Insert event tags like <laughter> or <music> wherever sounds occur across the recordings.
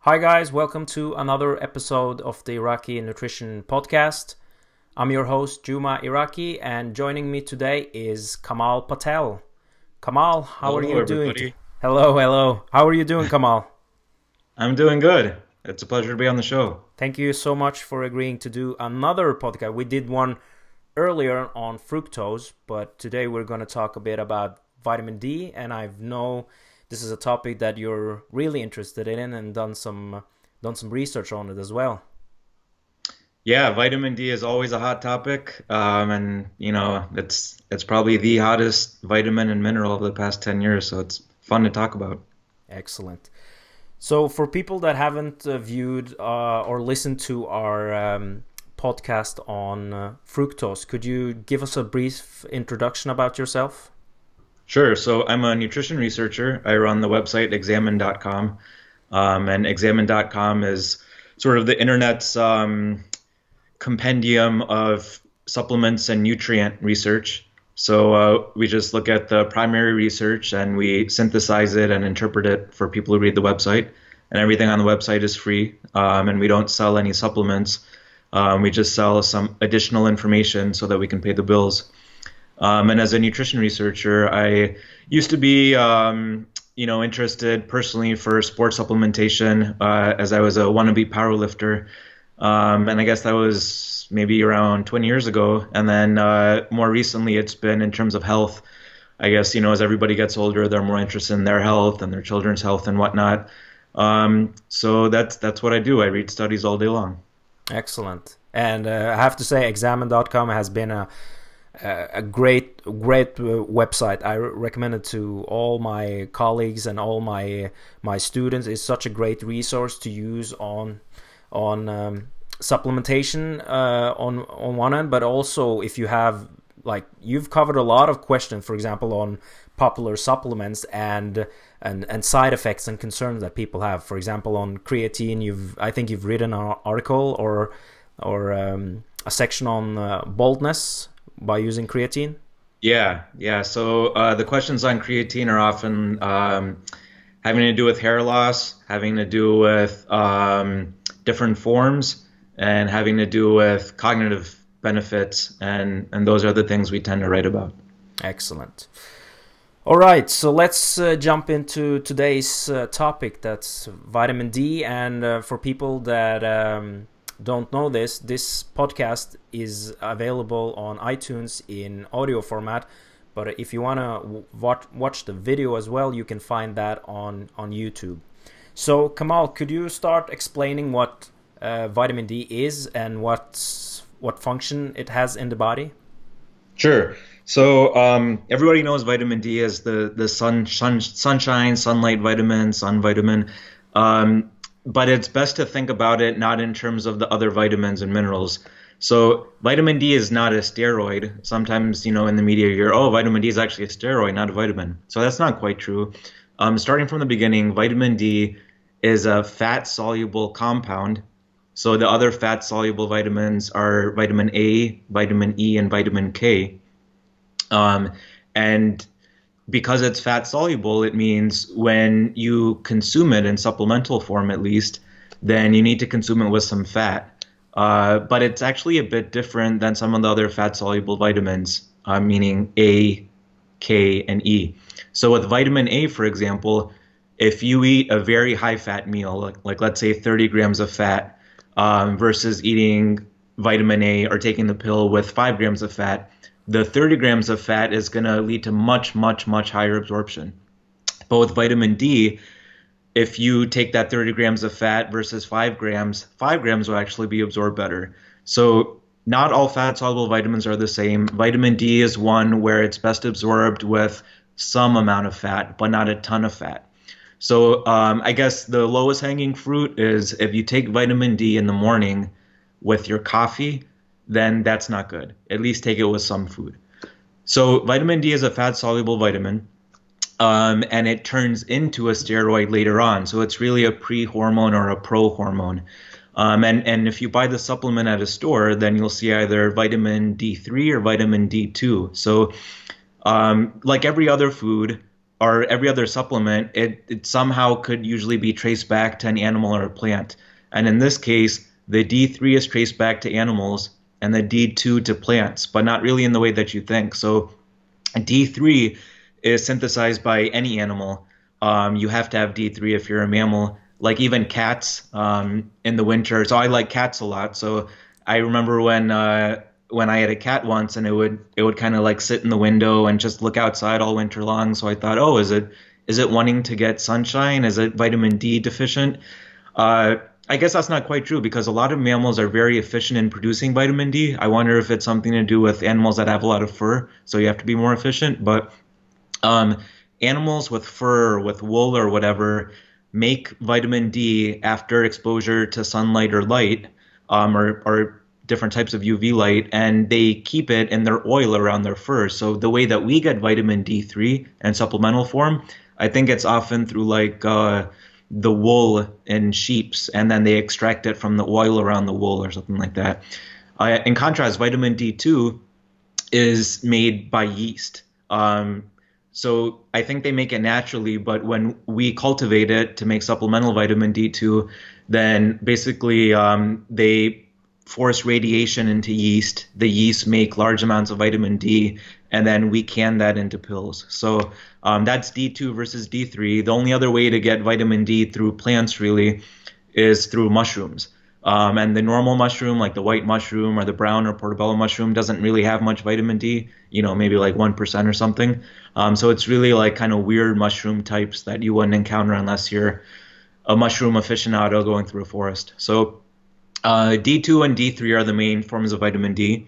Hi, guys, welcome to another episode of the Iraki Nutrition Podcast. I'm your host, Juma Iraki, and joining me today is Kamal Patel. Kamal, how hello, are you everybody. doing? Hello, hello. How are you doing, Kamal? <laughs> I'm doing good. It's a pleasure to be on the show. Thank you so much for agreeing to do another podcast. We did one earlier on fructose, but today we're going to talk a bit about vitamin D, and I know this is a topic that you're really interested in and done some done some research on it as well. Yeah, vitamin D is always a hot topic, um, and you know it's it's probably the hottest vitamin and mineral of the past ten years. So it's fun to talk about. Excellent. So for people that haven't uh, viewed uh, or listened to our um, podcast on uh, fructose, could you give us a brief introduction about yourself? Sure. So I'm a nutrition researcher. I run the website examine.com. Um, and examine.com is sort of the internet's um, compendium of supplements and nutrient research. So uh, we just look at the primary research and we synthesize it and interpret it for people who read the website. And everything on the website is free. Um, and we don't sell any supplements. Um, we just sell some additional information so that we can pay the bills. Um, and as a nutrition researcher, I used to be, um, you know, interested personally for sports supplementation uh, as I was a wannabe powerlifter. Um, and I guess that was maybe around 20 years ago. And then uh, more recently, it's been in terms of health. I guess, you know, as everybody gets older, they're more interested in their health and their children's health and whatnot. Um, so that's that's what I do. I read studies all day long. Excellent. And uh, I have to say, examine.com has been a a great great uh, website i recommend it to all my colleagues and all my my students it's such a great resource to use on on um, supplementation uh, on on one end but also if you have like you've covered a lot of questions for example on popular supplements and and and side effects and concerns that people have for example on creatine you've i think you've written an article or or um, a section on uh, baldness by using creatine? Yeah, yeah. So uh, the questions on creatine are often um, having to do with hair loss, having to do with um, different forms, and having to do with cognitive benefits, and and those are the things we tend to write about. Excellent. All right, so let's uh, jump into today's uh, topic. That's vitamin D, and uh, for people that um, don't know this, this podcast is available on iTunes in audio format. But if you want to watch, watch the video as well, you can find that on, on YouTube. So, Kamal, could you start explaining what uh, vitamin D is and what, what function it has in the body? Sure. So um, everybody knows vitamin D as the the sun, sun sunshine, sunlight vitamin, sun vitamin. Um, but it's best to think about it not in terms of the other vitamins and minerals. So vitamin D is not a steroid. Sometimes, you know, in the media, you're oh, vitamin D is actually a steroid, not a vitamin. So that's not quite true. Um, starting from the beginning, vitamin D is a fat soluble compound. So the other fat soluble vitamins are vitamin A, vitamin E, and vitamin K. Um, and because it's fat soluble, it means when you consume it in supplemental form, at least, then you need to consume it with some fat. Uh, but it's actually a bit different than some of the other fat soluble vitamins, uh, meaning A, K, and E. So with vitamin A, for example, if you eat a very high fat meal, like, like let's say 30 grams of fat, um, versus eating vitamin A or taking the pill with 5 grams of fat, the 30 grams of fat is going to lead to much, much, much higher absorption. But with vitamin D, if you take that 30 grams of fat versus 5 grams, 5 grams will actually be absorbed better. So, not all fat soluble vitamins are the same. Vitamin D is one where it's best absorbed with some amount of fat, but not a ton of fat. So, um, I guess the lowest hanging fruit is if you take vitamin D in the morning with your coffee, then that's not good. At least take it with some food. So, vitamin D is a fat soluble vitamin, um, and it turns into a steroid later on. So, it's really a pre hormone or a pro hormone. Um, and, and if you buy the supplement at a store, then you'll see either vitamin D3 or vitamin D2. So, um, like every other food or every other supplement, it, it somehow could usually be traced back to an animal or a plant. And in this case, the D3 is traced back to animals and the D2 to plants, but not really in the way that you think. So, D3 is synthesized by any animal. Um, you have to have D3 if you're a mammal like even cats um, in the winter. So I like cats a lot. So I remember when uh, when I had a cat once, and it would it would kind of like sit in the window and just look outside all winter long. So I thought, oh, is it is it wanting to get sunshine? Is it vitamin D deficient? Uh, I guess that's not quite true because a lot of mammals are very efficient in producing vitamin D. I wonder if it's something to do with animals that have a lot of fur, so you have to be more efficient. But um, animals with fur, with wool or whatever, make vitamin D after exposure to sunlight or light, um, or, or different types of UV light, and they keep it in their oil around their fur. So the way that we get vitamin D3 in supplemental form, I think it's often through like uh, the wool in sheep's, and then they extract it from the oil around the wool or something like that. Uh, in contrast, vitamin D2 is made by yeast. Um, so I think they make it naturally, but when we cultivate it to make supplemental vitamin D2, then basically um, they force radiation into yeast. The yeast make large amounts of vitamin D, and then we can that into pills. So um, that's D2 versus D3. The only other way to get vitamin D through plants really is through mushrooms. Um, and the normal mushroom, like the white mushroom or the brown or portobello mushroom, doesn't really have much vitamin D, you know, maybe like 1% or something. Um, so it's really like kind of weird mushroom types that you wouldn't encounter unless you're a mushroom aficionado going through a forest. So uh, D2 and D3 are the main forms of vitamin D.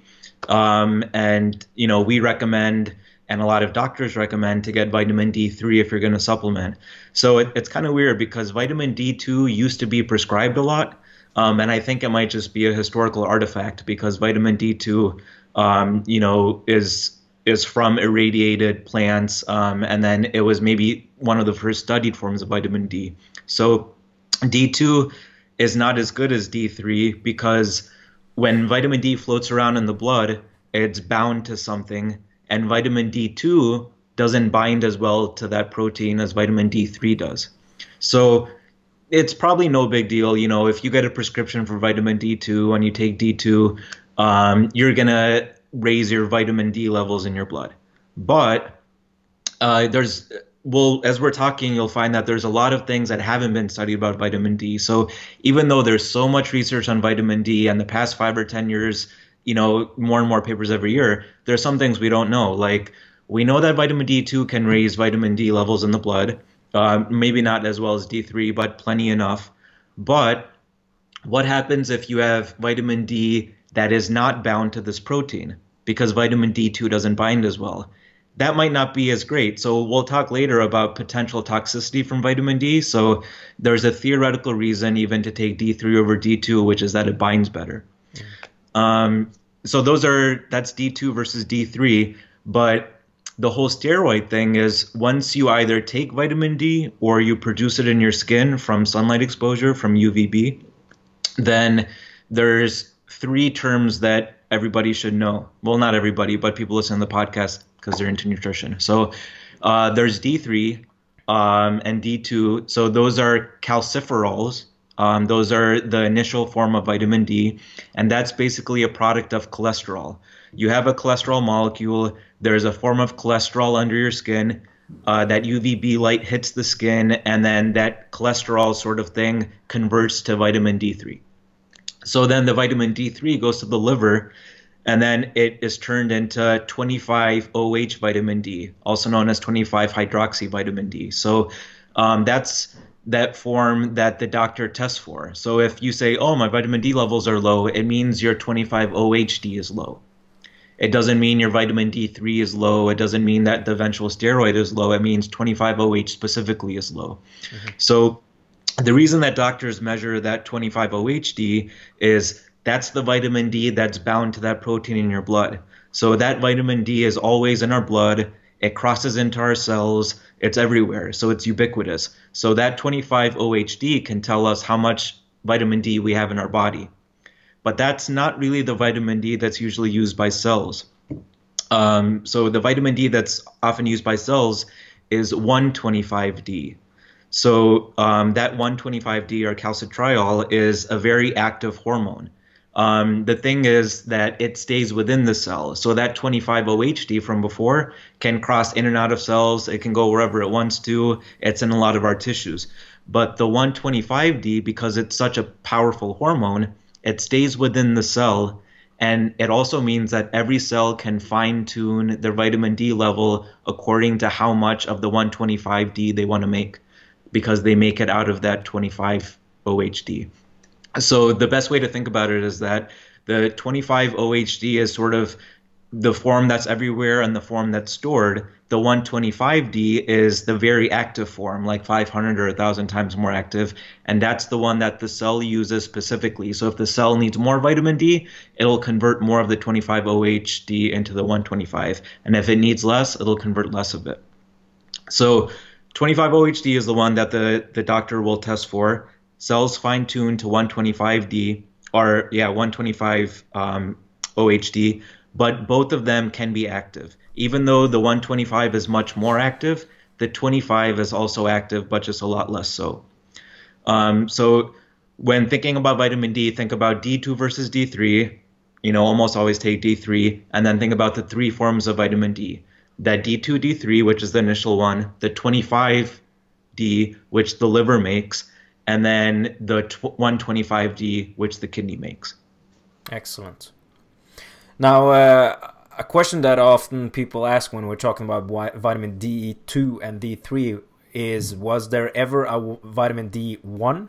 Um, and, you know, we recommend, and a lot of doctors recommend to get vitamin D3 if you're going to supplement. So it, it's kind of weird because vitamin D2 used to be prescribed a lot um, and I think it might just be a historical artifact because vitamin D2, um, you know, is is from irradiated plants, um, and then it was maybe one of the first studied forms of vitamin D. So D2 is not as good as D3 because when vitamin D floats around in the blood, it's bound to something, and vitamin D2 doesn't bind as well to that protein as vitamin D3 does. So it's probably no big deal. You know, if you get a prescription for vitamin D2 and you take D2, um, you're gonna raise your vitamin D levels in your blood. But uh, there's well, as we're talking, you'll find that there's a lot of things that haven't been studied about vitamin D. So even though there's so much research on vitamin D and the past five or ten years, you know, more and more papers every year, there's some things we don't know. Like we know that vitamin D2 can raise vitamin D levels in the blood. Uh, maybe not as well as D3, but plenty enough. But what happens if you have vitamin D that is not bound to this protein because vitamin D2 doesn't bind as well? That might not be as great. So we'll talk later about potential toxicity from vitamin D. So there's a theoretical reason even to take D3 over D2, which is that it binds better. Um, so those are that's D2 versus D3, but the whole steroid thing is once you either take vitamin D or you produce it in your skin from sunlight exposure from UVB, then there's three terms that everybody should know. Well, not everybody, but people listen to the podcast because they're into nutrition. So uh, there's D3 um, and D2. So those are calciferols. Um, those are the initial form of vitamin D, and that's basically a product of cholesterol. You have a cholesterol molecule there's a form of cholesterol under your skin. Uh, that UVB light hits the skin, and then that cholesterol sort of thing converts to vitamin D3. So then the vitamin D3 goes to the liver, and then it is turned into 25 OH vitamin D, also known as 25 hydroxy vitamin D. So um, that's that form that the doctor tests for. So if you say, "Oh, my vitamin D levels are low," it means your 25 OHD is low. It doesn't mean your vitamin D3 is low. It doesn't mean that the eventual steroid is low. It means 25OH specifically is low. Mm-hmm. So the reason that doctors measure that 25OHD is that's the vitamin D that's bound to that protein in your blood. So that vitamin D is always in our blood. It crosses into our cells. It's everywhere. So it's ubiquitous. So that 25 OHD can tell us how much vitamin D we have in our body. But that's not really the vitamin D that's usually used by cells. Um, so the vitamin D that's often used by cells is 125D. So um, that 125D or calcitriol is a very active hormone. Um, the thing is that it stays within the cell. So that 25-OHD from before can cross in and out of cells. It can go wherever it wants to. It's in a lot of our tissues. But the 125D, because it's such a powerful hormone, it stays within the cell. And it also means that every cell can fine tune their vitamin D level according to how much of the 125D they want to make because they make it out of that 25 OHD. So the best way to think about it is that the 25 OHD is sort of the form that's everywhere and the form that's stored. The 125D is the very active form, like 500 or 1,000 times more active, and that's the one that the cell uses specifically. So if the cell needs more vitamin D, it'll convert more of the 25 OHD into the 125, and if it needs less, it'll convert less of it. So 25 OHD is the one that the, the doctor will test for. Cells fine tuned to 125D, or yeah, 125 um, OHD, but both of them can be active. Even though the 125 is much more active, the 25 is also active, but just a lot less so. Um, so when thinking about vitamin D, think about D2 versus D3. You know, almost always take D3, and then think about the three forms of vitamin D that D2, D3, which is the initial one, the 25D, which the liver makes, and then the 125D, which the kidney makes. Excellent. Now, uh, a question that often people ask when we're talking about vitamin D2 and D3 is Was there ever a vitamin D1?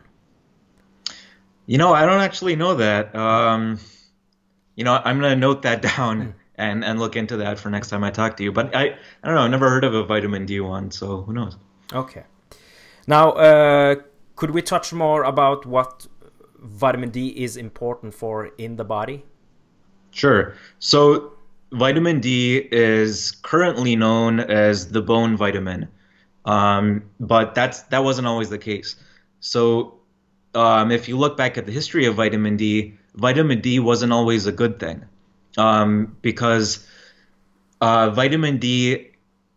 You know, I don't actually know that. Um, you know, I'm going to note that <laughs> down. Hmm and and look into that for next time I talk to you. But I I don't know. I've never heard of a vitamin D one, so who knows? Okay. Now, uh, could we touch more about what vitamin D is important for in the body? Sure. So vitamin D is currently known as the bone vitamin, um, but that's that wasn't always the case. So um, if you look back at the history of vitamin D, vitamin D wasn't always a good thing um, because uh, vitamin D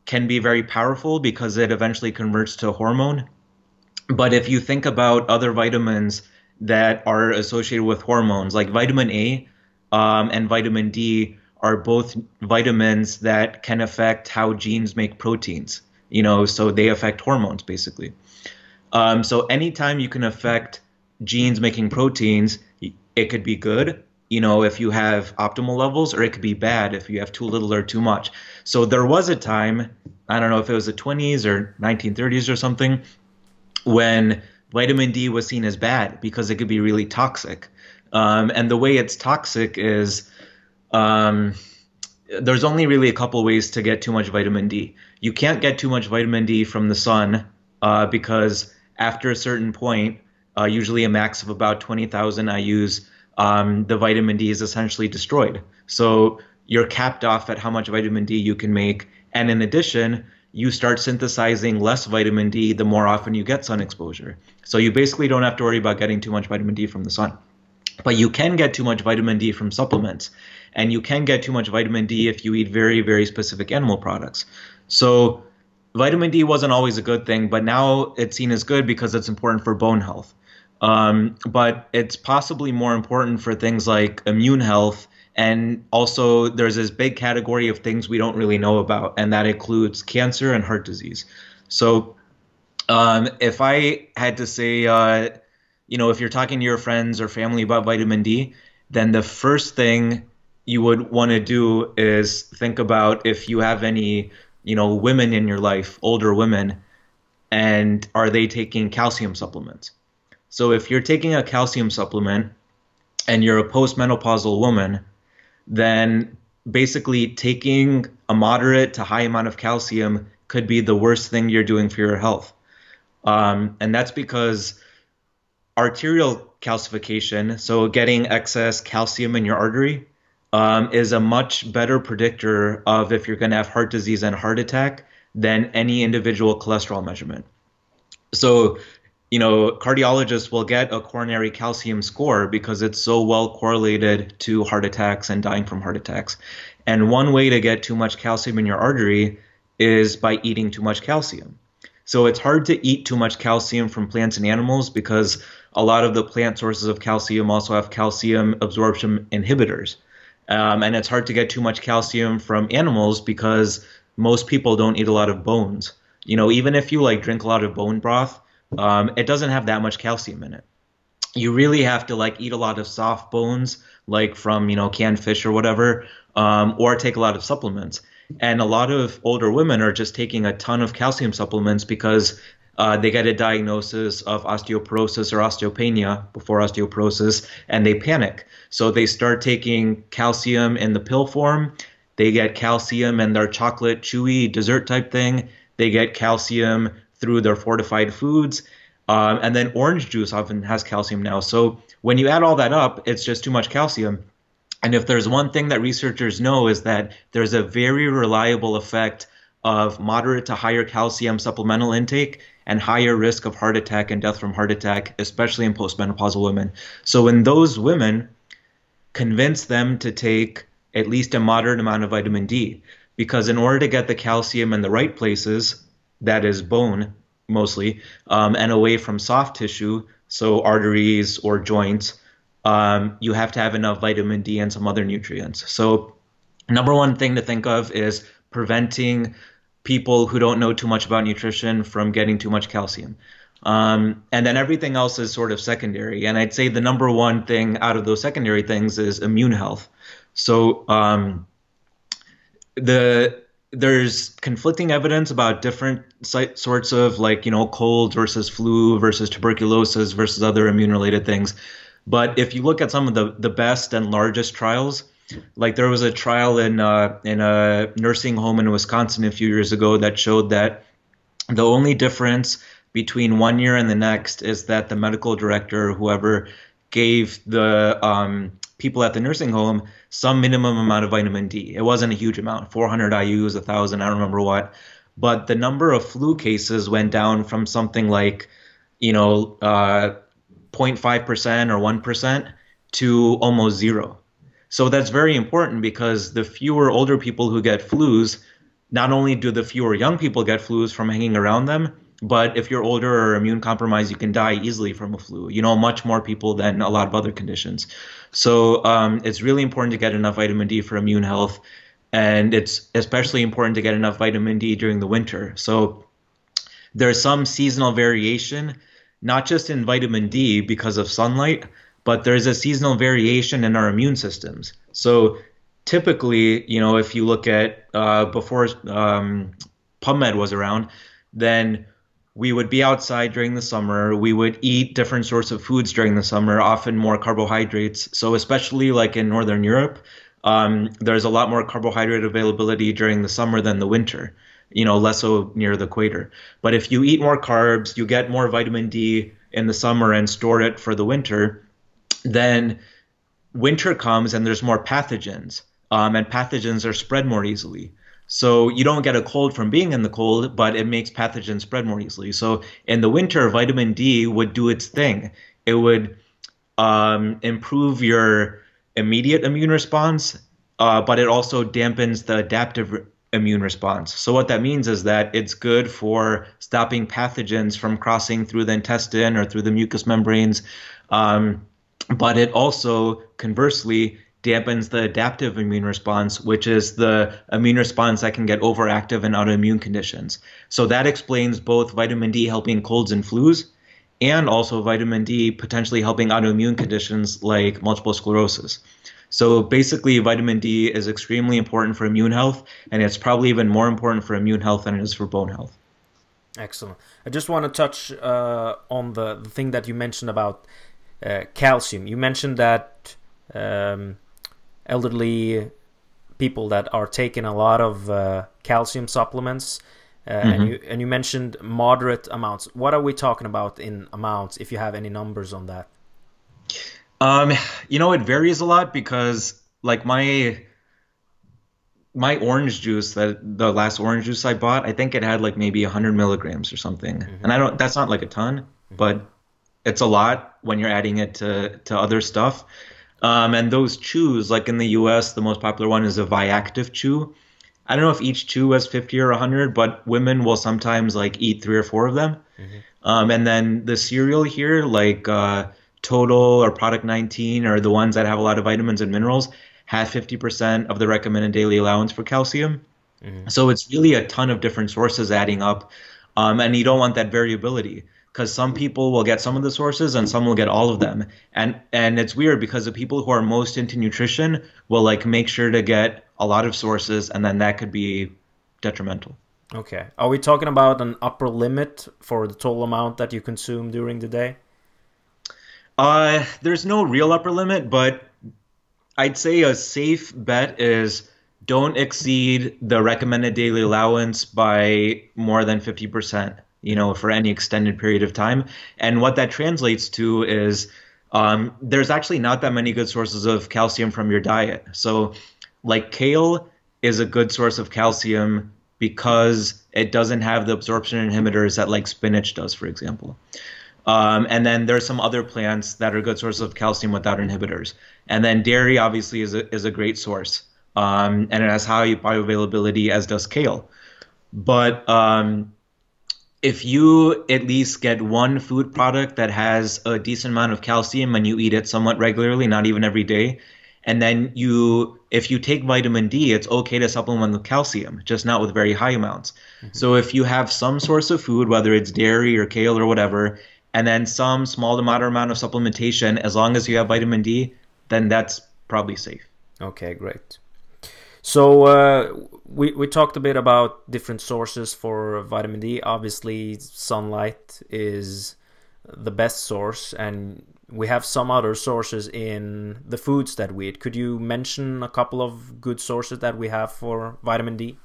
can be very powerful because it eventually converts to hormone. But if you think about other vitamins that are associated with hormones, like vitamin A um, and vitamin D, are both vitamins that can affect how genes make proteins. You know, so they affect hormones basically. Um, so anytime you can affect genes making proteins, it could be good you know, if you have optimal levels, or it could be bad if you have too little or too much. So there was a time, I don't know if it was the 20s or 1930s or something, when vitamin D was seen as bad because it could be really toxic. Um, and the way it's toxic is um, there's only really a couple ways to get too much vitamin D. You can't get too much vitamin D from the sun uh, because after a certain point, uh, usually a max of about 20,000 IUs, um, the vitamin D is essentially destroyed. So you're capped off at how much vitamin D you can make. And in addition, you start synthesizing less vitamin D the more often you get sun exposure. So you basically don't have to worry about getting too much vitamin D from the sun. But you can get too much vitamin D from supplements. And you can get too much vitamin D if you eat very, very specific animal products. So vitamin D wasn't always a good thing, but now it's seen as good because it's important for bone health. Um, but it's possibly more important for things like immune health. And also, there's this big category of things we don't really know about, and that includes cancer and heart disease. So, um, if I had to say, uh, you know, if you're talking to your friends or family about vitamin D, then the first thing you would want to do is think about if you have any, you know, women in your life, older women, and are they taking calcium supplements? So if you're taking a calcium supplement and you're a postmenopausal woman, then basically taking a moderate to high amount of calcium could be the worst thing you're doing for your health. Um, and that's because arterial calcification, so getting excess calcium in your artery, um, is a much better predictor of if you're going to have heart disease and heart attack than any individual cholesterol measurement. So you know, cardiologists will get a coronary calcium score because it's so well correlated to heart attacks and dying from heart attacks. And one way to get too much calcium in your artery is by eating too much calcium. So it's hard to eat too much calcium from plants and animals because a lot of the plant sources of calcium also have calcium absorption inhibitors. Um, and it's hard to get too much calcium from animals because most people don't eat a lot of bones. You know, even if you like drink a lot of bone broth, um, it doesn't have that much calcium in it. You really have to like eat a lot of soft bones, like from you know canned fish or whatever, um, or take a lot of supplements. And a lot of older women are just taking a ton of calcium supplements because uh, they get a diagnosis of osteoporosis or osteopenia before osteoporosis and they panic. So they start taking calcium in the pill form. They get calcium in their chocolate chewy dessert type thing. They get calcium through their fortified foods. Um, and then orange juice often has calcium now. So when you add all that up, it's just too much calcium. And if there's one thing that researchers know is that there's a very reliable effect of moderate to higher calcium supplemental intake and higher risk of heart attack and death from heart attack, especially in postmenopausal women. So when those women convince them to take at least a moderate amount of vitamin D, because in order to get the calcium in the right places, that is bone mostly, um, and away from soft tissue, so arteries or joints, um, you have to have enough vitamin D and some other nutrients. So, number one thing to think of is preventing people who don't know too much about nutrition from getting too much calcium. Um, and then everything else is sort of secondary. And I'd say the number one thing out of those secondary things is immune health. So um, the there's conflicting evidence about different sorts of like you know cold versus flu versus tuberculosis versus other immune related things. But if you look at some of the the best and largest trials, like there was a trial in uh, in a nursing home in Wisconsin a few years ago that showed that the only difference between one year and the next is that the medical director, whoever gave the um, people at the nursing home some minimum amount of vitamin D. It wasn't a huge amount, 400 IU's, 1,000, I don't remember what. But the number of flu cases went down from something like, you know, uh, 0.5% or 1% to almost zero. So that's very important because the fewer older people who get flus, not only do the fewer young people get flus from hanging around them, but if you're older or immune compromised, you can die easily from a flu. You know, much more people than a lot of other conditions. So um, it's really important to get enough vitamin D for immune health, and it's especially important to get enough vitamin D during the winter. So there's some seasonal variation, not just in vitamin D because of sunlight, but there's a seasonal variation in our immune systems. So typically, you know, if you look at uh, before um, PubMed was around, then we would be outside during the summer. We would eat different sorts of foods during the summer, often more carbohydrates. So, especially like in Northern Europe, um, there's a lot more carbohydrate availability during the summer than the winter, you know, less so near the equator. But if you eat more carbs, you get more vitamin D in the summer and store it for the winter then winter comes and there's more pathogens, um, and pathogens are spread more easily. So you don't get a cold from being in the cold, but it makes pathogens spread more easily. So in the winter, vitamin D would do its thing. It would um, improve your immediate immune response, uh, but it also dampens the adaptive immune response. So what that means is that it's good for stopping pathogens from crossing through the intestine or through the mucous membranes. Um, but it also conversely dampens the adaptive immune response, which is the immune response that can get overactive in autoimmune conditions. So that explains both vitamin D helping colds and flus, and also vitamin D potentially helping autoimmune conditions like multiple sclerosis. So basically, vitamin D is extremely important for immune health, and it's probably even more important for immune health than it is for bone health. Excellent. I just want to touch uh, on the, the thing that you mentioned about uh, calcium. You mentioned that um, elderly people that are taking a lot of uh, calcium supplements. Uh, mm-hmm. and you and you mentioned moderate amounts. What are we talking about in amounts? If you have any numbers on that, um, you know, it varies a lot because like my my orange juice that the last orange juice I bought, I think it had like maybe 100 milligrams or something, mm-hmm. and I don't. That's not like a ton, but it's a lot when you're adding it to to other stuff. Um, and those chews, like in the U.S., the most popular one is a Viactiv chew. I don't know if each chew has 50 or 100, but women will sometimes like eat three or four of them. Mm-hmm. Um, and then the cereal here, like uh, Total or Product 19, are the ones that have a lot of vitamins and minerals, have 50% of the recommended daily allowance for calcium. Mm-hmm. So it's really a ton of different sources adding up. Um, and you don't want that variability because some people will get some of the sources and some will get all of them. And and it's weird because the people who are most into nutrition will like make sure to get a lot of sources and then that could be detrimental. Okay. Are we talking about an upper limit for the total amount that you consume during the day? Uh there's no real upper limit, but I'd say a safe bet is don't exceed the recommended daily allowance by more than 50%, you know, for any extended period of time. And what that translates to is um, there's actually not that many good sources of calcium from your diet. So, like kale is a good source of calcium because it doesn't have the absorption inhibitors that like spinach does, for example. Um, and then there's some other plants that are good sources of calcium without inhibitors. And then dairy obviously is a, is a great source um, and it has high bioavailability, as does kale. But um, if you at least get one food product that has a decent amount of calcium and you eat it somewhat regularly, not even every day, and then you if you take vitamin D, it's okay to supplement with calcium, just not with very high amounts. Mm-hmm. So if you have some source of food, whether it's dairy or kale or whatever, and then some small to moderate amount of supplementation, as long as you have vitamin D, then that's probably safe. Okay, great. So uh, we we talked a bit about different sources for vitamin D. Obviously, sunlight is the best source, and we have some other sources in the foods that we eat. Could you mention a couple of good sources that we have for vitamin D?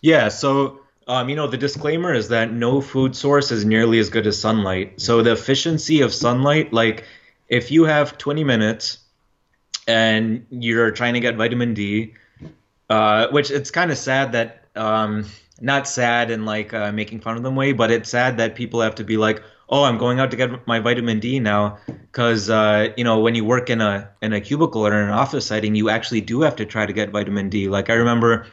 Yeah. So. Um, you know, the disclaimer is that no food source is nearly as good as sunlight. So the efficiency of sunlight, like if you have 20 minutes and you're trying to get vitamin D, uh, which it's kind of sad that um, not sad and like uh, making fun of them way, but it's sad that people have to be like, oh, I'm going out to get my vitamin D now, because uh, you know when you work in a in a cubicle or in an office setting, you actually do have to try to get vitamin D. Like I remember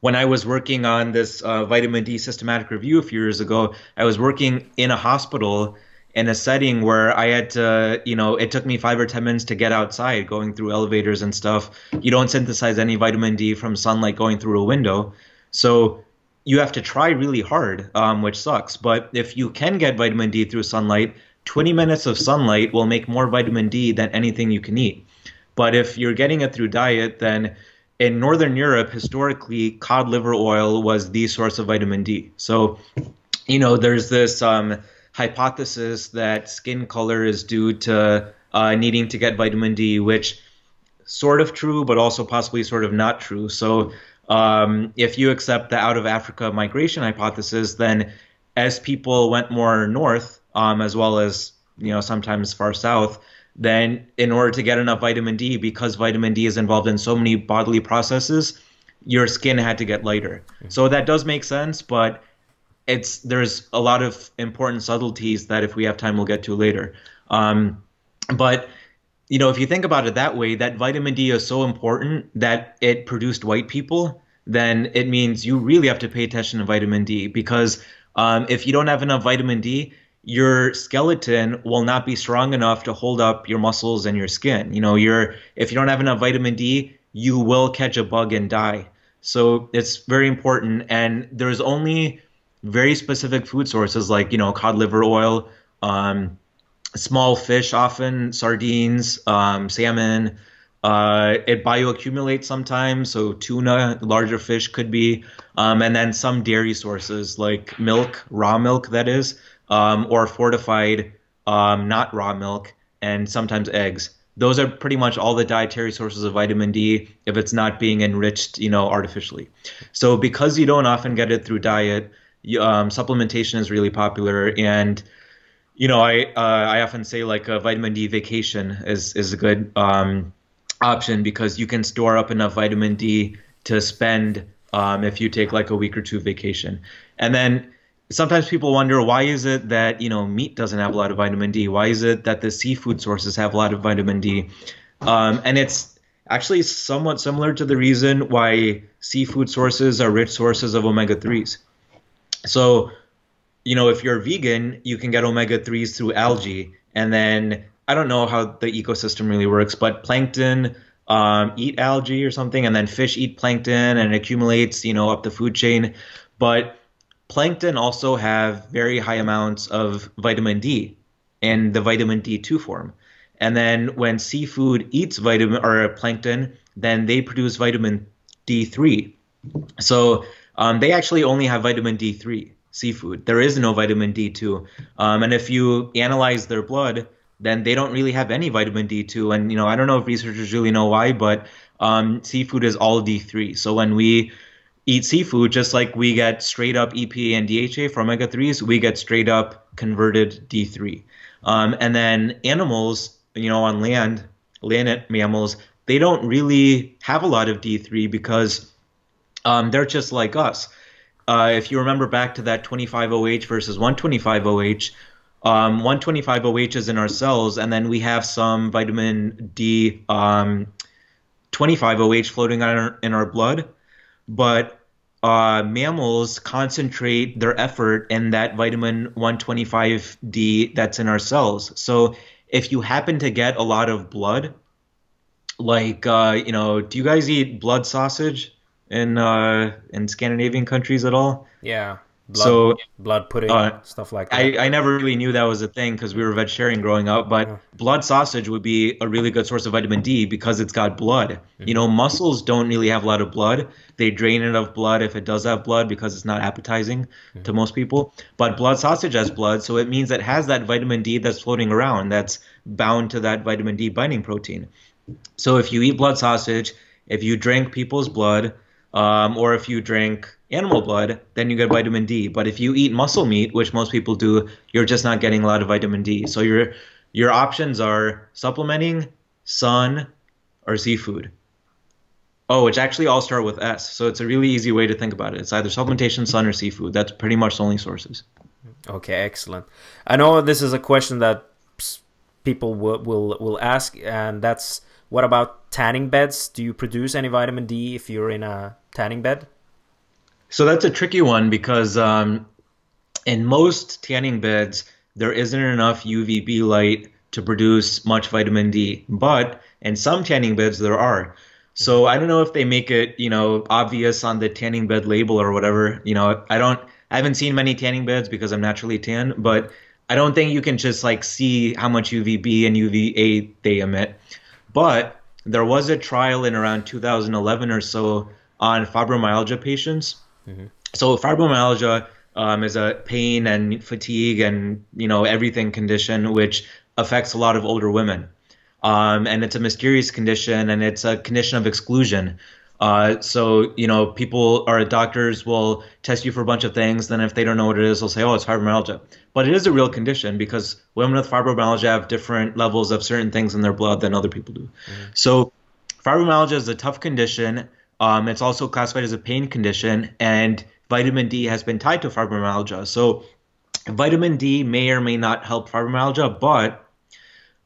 when I was working on this uh, vitamin D systematic review a few years ago, I was working in a hospital in a setting where I had to, you know, it took me five or 10 minutes to get outside going through elevators and stuff. You don't synthesize any vitamin D from sunlight going through a window. So you have to try really hard, um, which sucks. But if you can get vitamin D through sunlight, 20 minutes of sunlight will make more vitamin D than anything you can eat. But if you're getting it through diet, then in Northern Europe, historically, cod liver oil was the source of vitamin D. So, you know, there's this. Um, hypothesis that skin color is due to uh, needing to get vitamin D, which sort of true, but also possibly sort of not true. So um, if you accept the out of Africa migration hypothesis, then as people went more north, um, as well as you know sometimes far south, then in order to get enough vitamin D, because vitamin D is involved in so many bodily processes, your skin had to get lighter. Mm-hmm. So that does make sense, but it's there's a lot of important subtleties that if we have time we'll get to later. Um, but you know, if you think about it that way, that vitamin D is so important that it produced white people, then it means you really have to pay attention to vitamin D because um, if you don't have enough vitamin D, your skeleton will not be strong enough to hold up your muscles and your skin. You know, you're if you don't have enough vitamin D, you will catch a bug and die. So it's very important, and there's only very specific food sources like you know cod liver oil, um, small fish, often sardines, um, salmon. Uh, it bioaccumulates sometimes, so tuna, larger fish could be, um, and then some dairy sources like milk, raw milk, that is, um, or fortified, um, not raw milk, and sometimes eggs. Those are pretty much all the dietary sources of vitamin D if it's not being enriched, you know, artificially. So because you don't often get it through diet, um, supplementation is really popular and you know i uh, i often say like a vitamin d vacation is is a good um, option because you can store up enough vitamin d to spend um, if you take like a week or two vacation and then sometimes people wonder why is it that you know meat doesn't have a lot of vitamin D? Why is it that the seafood sources have a lot of vitamin D? Um, and it's actually somewhat similar to the reason why seafood sources are rich sources of omega threes. So, you know, if you're vegan, you can get omega threes through algae, and then I don't know how the ecosystem really works, but plankton um, eat algae or something, and then fish eat plankton, and it accumulates, you know, up the food chain. But plankton also have very high amounts of vitamin D in the vitamin D2 form. And then when seafood eats vitamin or plankton, then they produce vitamin D3. So um, they actually only have vitamin D3 seafood. There is no vitamin D2. Um, and if you analyze their blood, then they don't really have any vitamin D2. And you know, I don't know if researchers really know why, but um, seafood is all D3. So when we eat seafood, just like we get straight up EPA and DHA from omega 3s, we get straight up converted D3. Um, and then animals, you know, on land, land mammals, they don't really have a lot of D3 because um, they're just like us. Uh, if you remember back to that 25OH versus 125OH, um, 125OH is in our cells, and then we have some vitamin D um, 25OH floating in our, in our blood but uh, mammals concentrate their effort in that vitamin 125D that's in our cells. So if you happen to get a lot of blood, like uh, you know, do you guys eat blood sausage in uh, in Scandinavian countries at all? Yeah. Blood, so blood pudding, uh, stuff like that. I, I never really knew that was a thing because we were vegetarian growing up. But yeah. blood sausage would be a really good source of vitamin D because it's got blood. Mm-hmm. You know, muscles don't really have a lot of blood. They drain it of blood if it does have blood because it's not appetizing mm-hmm. to most people. But blood sausage has blood, so it means it has that vitamin D that's floating around that's bound to that vitamin D binding protein. So if you eat blood sausage, if you drink people's blood, um, or if you drink animal blood, then you get vitamin D. But if you eat muscle meat, which most people do, you're just not getting a lot of vitamin D. So your your options are supplementing, sun, or seafood. Oh, which actually all start with S. So it's a really easy way to think about it. It's either supplementation, sun, or seafood. That's pretty much the only sources. Okay, excellent. I know this is a question that people will will, will ask, and that's what about tanning beds? Do you produce any vitamin D if you're in a tanning bed? So that's a tricky one because um, in most tanning beds, there isn't enough UVB light to produce much vitamin D. But in some tanning beds, there are. So I don't know if they make it, you know, obvious on the tanning bed label or whatever. You know, I don't, I haven't seen many tanning beds because I'm naturally tan, but I don't think you can just like see how much UVB and UVA they emit. But there was a trial in around 2011 or so on fibromyalgia patients Mm-hmm. So fibromyalgia um, is a pain and fatigue and you know everything condition which affects a lot of older women, um, and it's a mysterious condition and it's a condition of exclusion. Uh, so you know people or doctors will test you for a bunch of things. Then if they don't know what it is, they'll say, "Oh, it's fibromyalgia." But it is a real condition because women with fibromyalgia have different levels of certain things in their blood than other people do. Mm-hmm. So fibromyalgia is a tough condition. Um, it's also classified as a pain condition, and vitamin D has been tied to fibromyalgia. So, vitamin D may or may not help fibromyalgia, but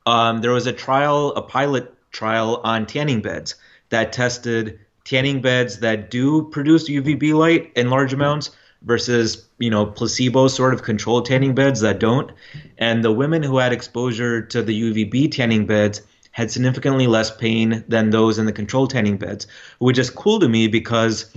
um, there was a trial, a pilot trial on tanning beds that tested tanning beds that do produce UVB light in large amounts versus you know placebo sort of controlled tanning beds that don't and the women who had exposure to the UVB tanning beds had significantly less pain than those in the controlled tanning beds, which is cool to me because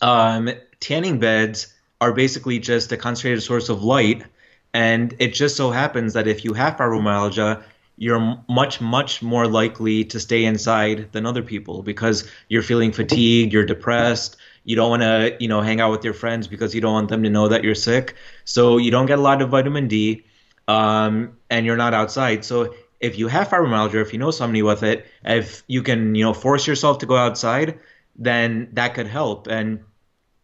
um, tanning beds are basically just a concentrated source of light. And it just so happens that if you have fibromyalgia, you're much, much more likely to stay inside than other people because you're feeling fatigued, you're depressed, you don't want to, you know, hang out with your friends because you don't want them to know that you're sick. So you don't get a lot of vitamin D, um, and you're not outside. So if you have fibromyalgia, if you know somebody with it, if you can, you know, force yourself to go outside, then that could help. And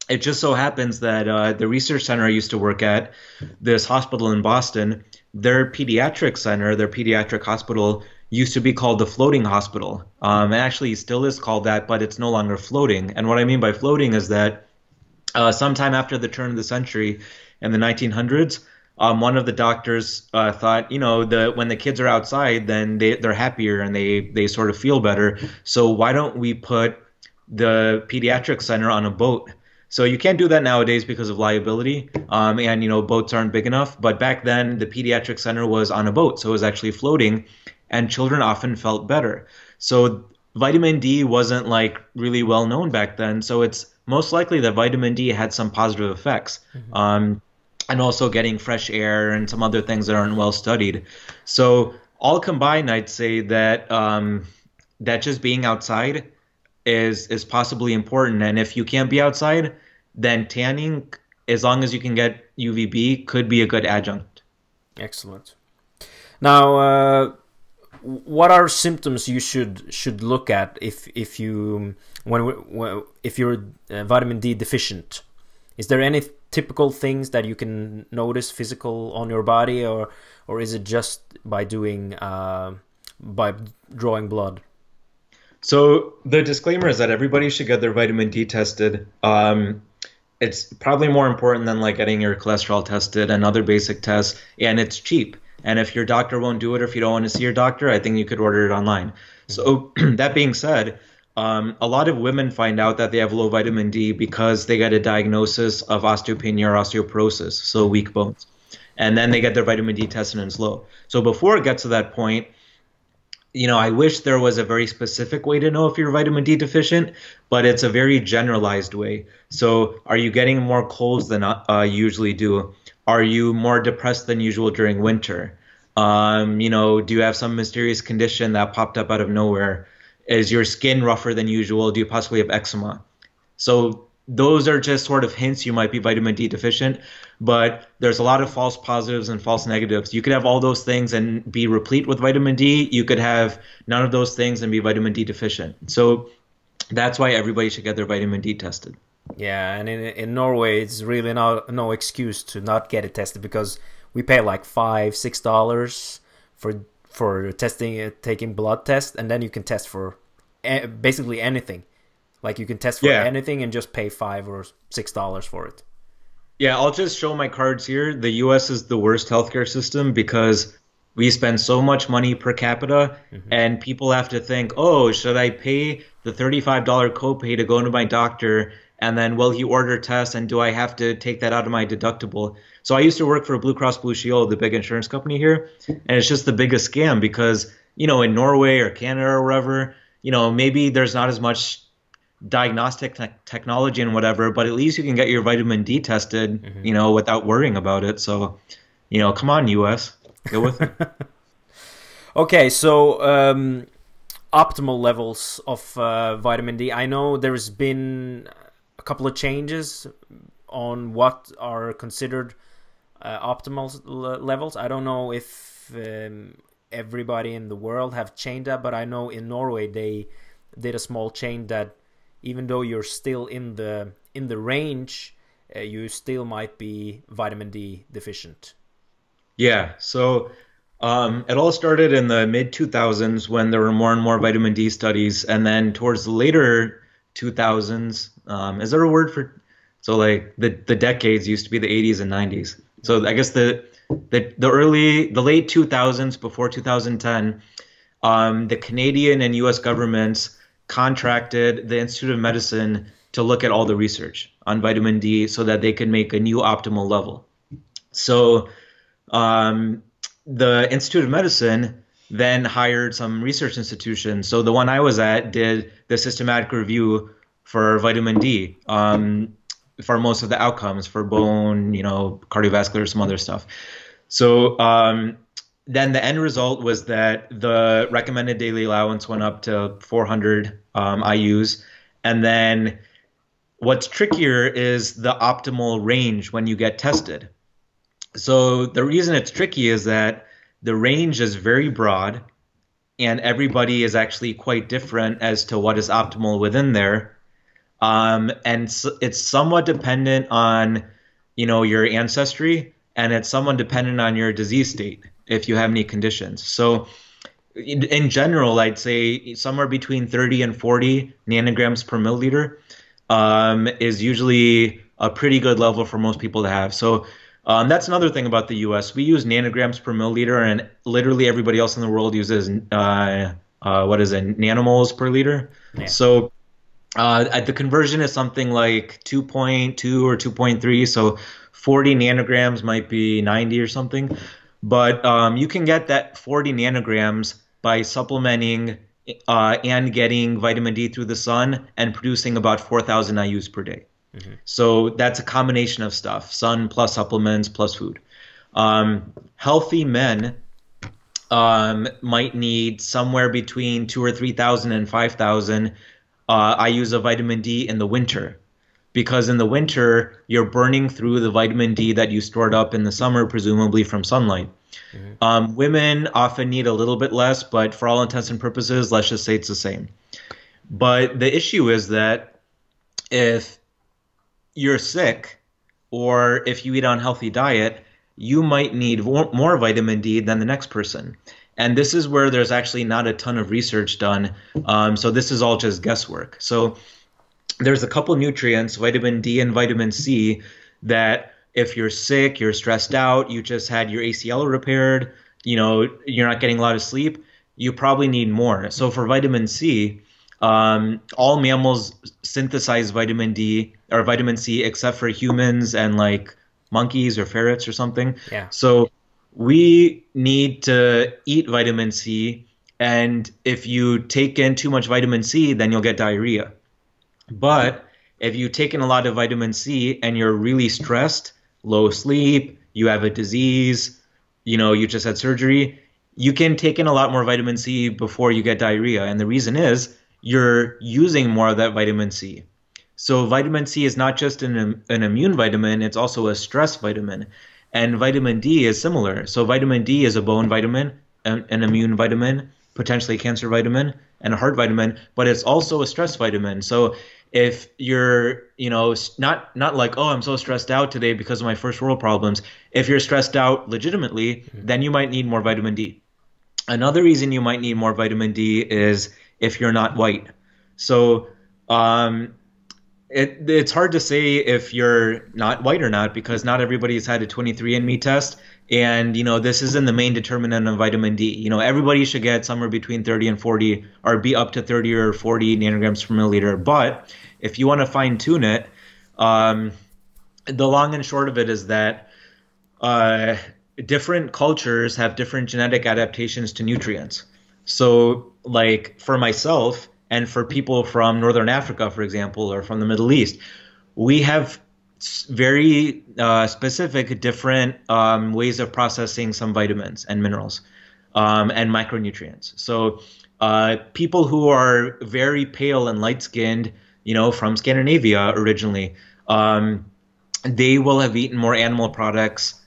it just so happens that uh, the research center I used to work at, this hospital in Boston, their pediatric center, their pediatric hospital, used to be called the floating hospital. Um, actually, still is called that, but it's no longer floating. And what I mean by floating is that uh, sometime after the turn of the century in the 1900s, um, one of the doctors uh, thought, you know, the when the kids are outside, then they they're happier and they they sort of feel better. So why don't we put the pediatric center on a boat? So you can't do that nowadays because of liability, um, and you know boats aren't big enough. But back then, the pediatric center was on a boat, so it was actually floating, and children often felt better. So vitamin D wasn't like really well known back then, so it's most likely that vitamin D had some positive effects. Mm-hmm. Um, and also getting fresh air and some other things that aren't well studied. So all combined, I'd say that um, that just being outside is is possibly important. And if you can't be outside, then tanning, as long as you can get UVB, could be a good adjunct. Excellent. Now, uh, what are symptoms you should should look at if if you when, when if you're uh, vitamin D deficient? Is there any typical things that you can notice physical on your body, or or is it just by doing uh, by drawing blood? So the disclaimer is that everybody should get their vitamin D tested. Um, it's probably more important than like getting your cholesterol tested and other basic tests, and it's cheap. And if your doctor won't do it, or if you don't want to see your doctor, I think you could order it online. So <clears throat> that being said, um, a lot of women find out that they have low vitamin D because they get a diagnosis of osteopenia or osteoporosis, so weak bones. And then they get their vitamin D tested and it's low. So before it gets to that point, you know, I wish there was a very specific way to know if you're vitamin D deficient, but it's a very generalized way. So, are you getting more colds than uh, usually do? Are you more depressed than usual during winter? Um, you know, do you have some mysterious condition that popped up out of nowhere? Is your skin rougher than usual? Do you possibly have eczema? So those are just sort of hints you might be vitamin D deficient, but there's a lot of false positives and false negatives. You could have all those things and be replete with vitamin D. You could have none of those things and be vitamin D deficient. So that's why everybody should get their vitamin D tested. Yeah, and in in Norway, it's really no no excuse to not get it tested because we pay like five six dollars for for testing taking blood test and then you can test for basically anything like you can test for yeah. anything and just pay five or six dollars for it yeah i'll just show my cards here the us is the worst healthcare system because we spend so much money per capita mm-hmm. and people have to think oh should i pay the $35 copay to go to my doctor and then will he order tests and do i have to take that out of my deductible so I used to work for Blue Cross Blue Shield, the big insurance company here, and it's just the biggest scam because you know in Norway or Canada or wherever, you know maybe there's not as much diagnostic te- technology and whatever, but at least you can get your vitamin D tested, mm-hmm. you know, without worrying about it. So, you know, come on, US, go with it. <laughs> okay, so um, optimal levels of uh, vitamin D. I know there's been a couple of changes on what are considered uh, optimal levels. I don't know if um, everybody in the world have changed that, but I know in Norway they did a small change that even though you're still in the in the range, uh, you still might be vitamin D deficient. Yeah. So um, it all started in the mid 2000s when there were more and more vitamin D studies, and then towards the later 2000s, um, is there a word for? So like the the decades used to be the 80s and 90s. So I guess the the the early the late 2000s before 2010, um, the Canadian and U.S. governments contracted the Institute of Medicine to look at all the research on vitamin D so that they could make a new optimal level. So um, the Institute of Medicine then hired some research institutions. So the one I was at did the systematic review for vitamin D. Um, for most of the outcomes for bone, you know, cardiovascular, some other stuff. So um, then the end result was that the recommended daily allowance went up to 400 um, IU's, and then what's trickier is the optimal range when you get tested. So the reason it's tricky is that the range is very broad, and everybody is actually quite different as to what is optimal within there. Um, and it's somewhat dependent on, you know, your ancestry, and it's somewhat dependent on your disease state if you have any conditions. So, in, in general, I'd say somewhere between 30 and 40 nanograms per milliliter um, is usually a pretty good level for most people to have. So um, that's another thing about the U.S. We use nanograms per milliliter, and literally everybody else in the world uses uh, uh, what is it, nanomoles per liter. Yeah. So uh, the conversion is something like 2.2 or 2.3. So 40 nanograms might be 90 or something. But um, you can get that 40 nanograms by supplementing uh, and getting vitamin D through the sun and producing about 4,000 IUs per day. Mm-hmm. So that's a combination of stuff sun plus supplements plus food. Um, healthy men um, might need somewhere between two or 3,000 and 5,000 uh, IUs of vitamin D in the winter. Because in the winter, you're burning through the vitamin D that you stored up in the summer, presumably from sunlight. Mm-hmm. Um, women often need a little bit less, but for all intents and purposes, let's just say it's the same. But the issue is that if you're sick or if you eat an unhealthy diet, you might need more vitamin D than the next person. And this is where there's actually not a ton of research done. Um, so this is all just guesswork. So there's a couple nutrients, vitamin D and vitamin C, that if you're sick, you're stressed out, you just had your ACL repaired, you know, you're not getting a lot of sleep, you probably need more. So for vitamin C, um, all mammals synthesize vitamin D or vitamin C except for humans and like monkeys or ferrets or something. Yeah. So we need to eat vitamin C, and if you take in too much vitamin C, then you'll get diarrhea. But if you take in a lot of vitamin C and you're really stressed, low sleep, you have a disease, you know, you just had surgery, you can take in a lot more vitamin C before you get diarrhea. And the reason is you're using more of that vitamin C. So vitamin C is not just an, an immune vitamin, it's also a stress vitamin. And vitamin D is similar. So vitamin D is a bone vitamin, an, an immune vitamin, potentially a cancer vitamin, and a heart vitamin, but it's also a stress vitamin. So if you're, you know, not not like, oh, I'm so stressed out today because of my first world problems. If you're stressed out legitimately, mm-hmm. then you might need more vitamin D. Another reason you might need more vitamin D is if you're not white. So um, it, it's hard to say if you're not white or not because not everybody's had a 23andMe test. And, you know, this isn't the main determinant of vitamin D. You know, everybody should get somewhere between 30 and 40 or be up to 30 or 40 nanograms per milliliter. But if you want to fine tune it, um, the long and short of it is that uh, different cultures have different genetic adaptations to nutrients. So, like for myself and for people from Northern Africa, for example, or from the Middle East, we have very uh, specific different um, ways of processing some vitamins and minerals um, and micronutrients. So, uh, people who are very pale and light skinned, you know, from Scandinavia originally, um, they will have eaten more animal products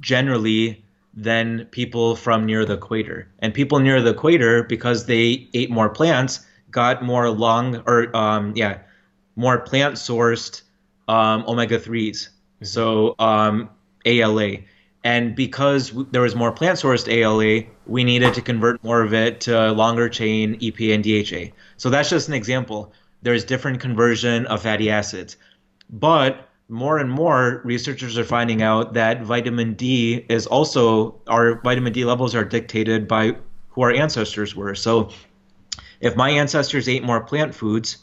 generally than people from near the equator. And people near the equator, because they ate more plants, got more long or um, yeah, more plant sourced um, omega 3s. Mm-hmm. So um, ALA. And because there was more plant sourced ALA, we needed to convert more of it to longer chain EPA and DHA. So that's just an example. There's different conversion of fatty acids. But more and more researchers are finding out that vitamin D is also our vitamin D levels are dictated by who our ancestors were. So if my ancestors ate more plant foods,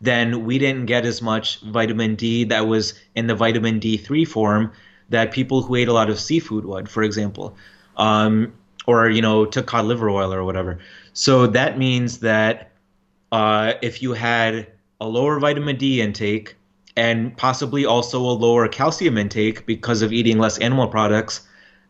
then we didn't get as much vitamin D that was in the vitamin D3 form that people who ate a lot of seafood would, for example, um, or you know took cod liver oil or whatever. So that means that uh, if you had a lower vitamin D intake and possibly also a lower calcium intake because of eating less animal products,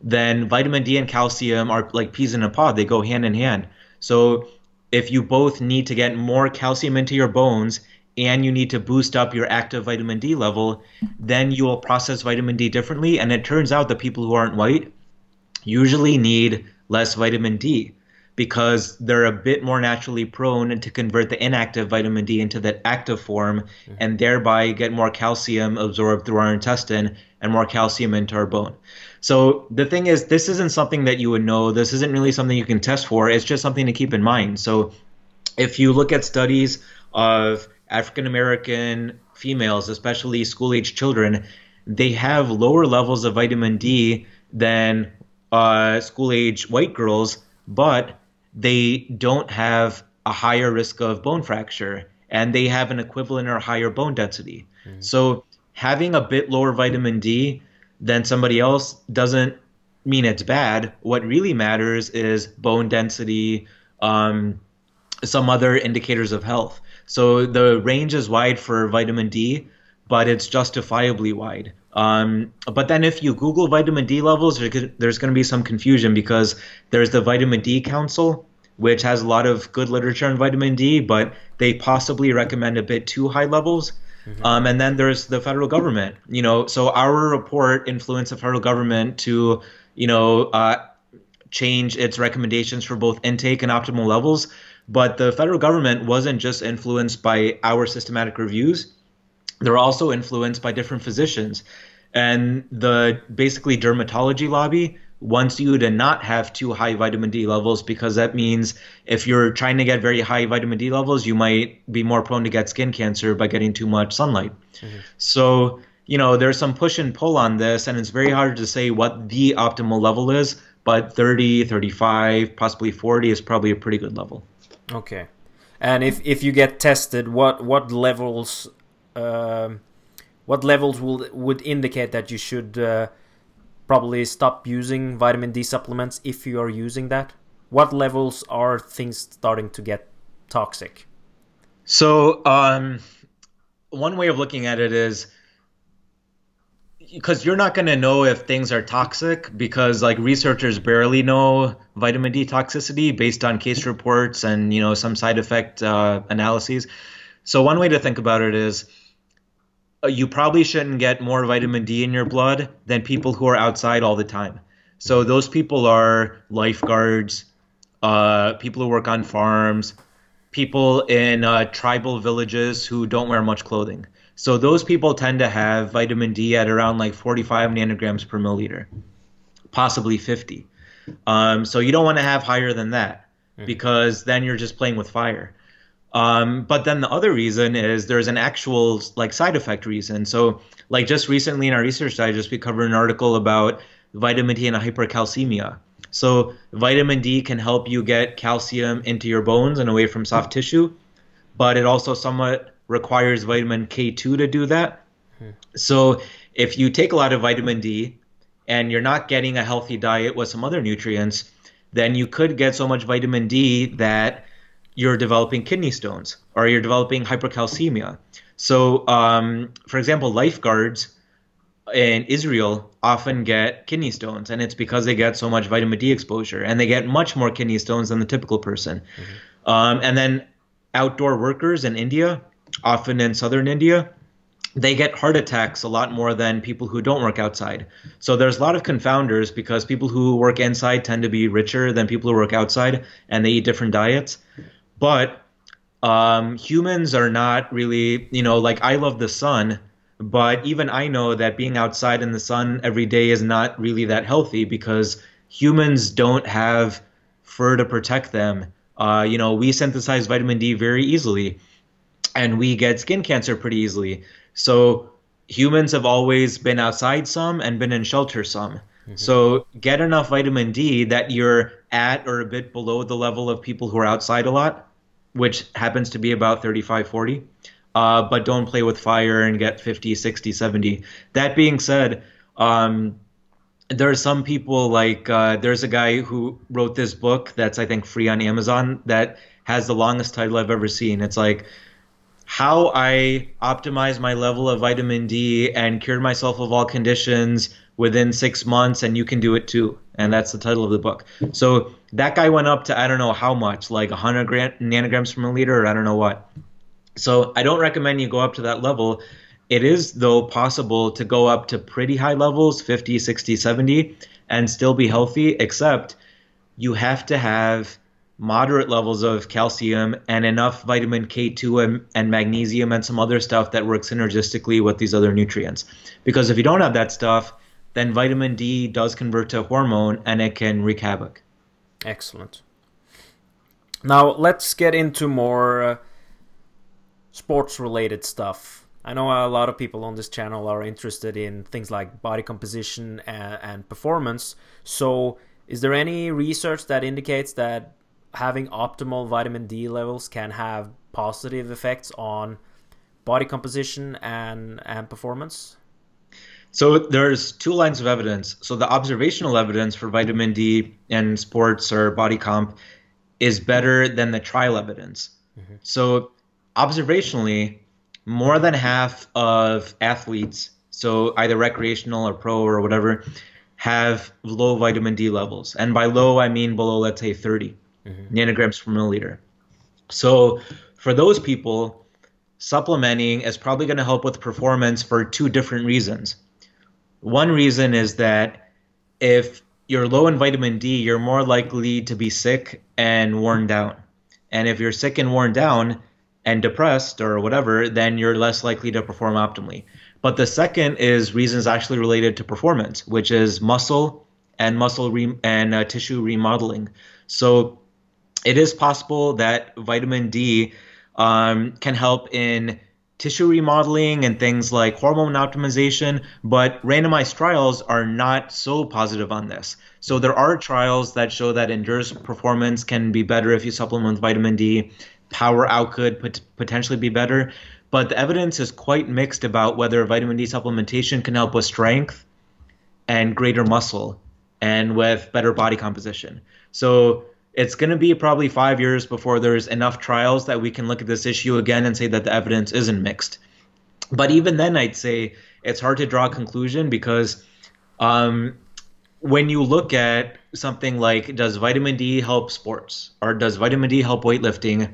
then vitamin D and calcium are like peas in a pod. They go hand in hand. So if you both need to get more calcium into your bones and you need to boost up your active vitamin D level, then you will process vitamin D differently. And it turns out that people who aren't white usually need less vitamin D because they're a bit more naturally prone to convert the inactive vitamin D into that active form and thereby get more calcium absorbed through our intestine and more calcium into our bone. So the thing is, this isn't something that you would know. This isn't really something you can test for. It's just something to keep in mind. So if you look at studies of African American females, especially school age children, they have lower levels of vitamin D than uh, school age white girls, but they don't have a higher risk of bone fracture and they have an equivalent or higher bone density. Mm-hmm. So having a bit lower vitamin D than somebody else doesn't mean it's bad. What really matters is bone density, um, some other indicators of health. So the range is wide for vitamin D, but it's justifiably wide. Um, but then if you Google vitamin D levels, there's going to be some confusion because there's the Vitamin D Council, which has a lot of good literature on vitamin D, but they possibly recommend a bit too high levels. Mm-hmm. Um, and then there's the federal government. You know, so our report influenced the federal government to, you know, uh, change its recommendations for both intake and optimal levels. But the federal government wasn't just influenced by our systematic reviews; they're also influenced by different physicians. And the basically dermatology lobby wants you to not have too high vitamin D levels because that means if you're trying to get very high vitamin D levels, you might be more prone to get skin cancer by getting too much sunlight. Mm-hmm. So, you know, there's some push and pull on this, and it's very hard to say what the optimal level is, but 30, 35, possibly 40 is probably a pretty good level. Okay. And if, if you get tested, what what levels um, what levels will would indicate that you should uh, probably stop using vitamin D supplements if you are using that? What levels are things starting to get toxic? So, um, one way of looking at it is because you're not going to know if things are toxic because like researchers barely know vitamin D toxicity based on case reports and you know some side effect uh, analyses. So one way to think about it is you probably shouldn't get more vitamin D in your blood than people who are outside all the time. So those people are lifeguards, uh, people who work on farms, people in uh, tribal villages who don't wear much clothing. So those people tend to have vitamin D at around like 45 nanograms per milliliter, possibly 50. Um, so you don't want to have higher than that hmm. because then you're just playing with fire. Um, but then the other reason is there's an actual like side effect reason. So like just recently in our research digest, we covered an article about vitamin D and hypercalcemia. So vitamin D can help you get calcium into your bones and away from soft tissue, but it also somewhat requires vitamin K2 to do that. Hmm. So if you take a lot of vitamin D and you're not getting a healthy diet with some other nutrients, then you could get so much vitamin D that you're developing kidney stones or you're developing hypercalcemia. So, um, for example, lifeguards in Israel often get kidney stones, and it's because they get so much vitamin D exposure, and they get much more kidney stones than the typical person. Mm-hmm. Um, and then outdoor workers in India, often in southern India, they get heart attacks a lot more than people who don't work outside. So there's a lot of confounders because people who work inside tend to be richer than people who work outside, and they eat different diets. But um, humans are not really, you know, like I love the sun, but even I know that being outside in the sun every day is not really that healthy because humans don't have fur to protect them. Uh, you know, we synthesize vitamin D very easily, and we get skin cancer pretty easily. So humans have always been outside some and been in shelter some. Mm-hmm. So get enough vitamin D that you're at or a bit below the level of people who are outside a lot which happens to be about 35 40 uh, but don't play with fire and get 50 60 70 that being said um, there are some people like uh, there's a guy who wrote this book that's i think free on amazon that has the longest title i've ever seen. It's like how i optimize my level of vitamin d and cured myself of all conditions within six months and you can do it too and that's the title of the book so that guy went up to I don't know how much, like 100 gram, nanograms a liter, or I don't know what. So I don't recommend you go up to that level. It is though possible to go up to pretty high levels, 50, 60, 70, and still be healthy. Except you have to have moderate levels of calcium and enough vitamin K2 and, and, magnesium and some other stuff that works synergistically with these other nutrients. Because if you don't have that stuff, then vitamin D does convert to hormone and it can wreak havoc. Excellent. Now let's get into more uh, sports related stuff. I know a lot of people on this channel are interested in things like body composition and, and performance. So, is there any research that indicates that having optimal vitamin D levels can have positive effects on body composition and and performance? So there's two lines of evidence. So the observational evidence for vitamin D in sports or body comp is better than the trial evidence. Mm-hmm. So observationally, more than half of athletes, so either recreational or pro or whatever, have low vitamin D levels. And by low, I mean below, let's say, 30 mm-hmm. nanograms per milliliter. So for those people, supplementing is probably going to help with performance for two different reasons. One reason is that if you're low in vitamin D, you're more likely to be sick and worn down. And if you're sick and worn down and depressed or whatever, then you're less likely to perform optimally. But the second is reasons actually related to performance, which is muscle and muscle re- and uh, tissue remodeling. So it is possible that vitamin D um, can help in tissue remodeling and things like hormone optimization, but randomized trials are not so positive on this. So there are trials that show that endurance performance can be better if you supplement with vitamin D. Power out could pot- potentially be better, but the evidence is quite mixed about whether vitamin D supplementation can help with strength and greater muscle and with better body composition. So it's going to be probably five years before there's enough trials that we can look at this issue again and say that the evidence isn't mixed. But even then, I'd say it's hard to draw a conclusion because um, when you look at something like does vitamin D help sports or does vitamin D help weightlifting,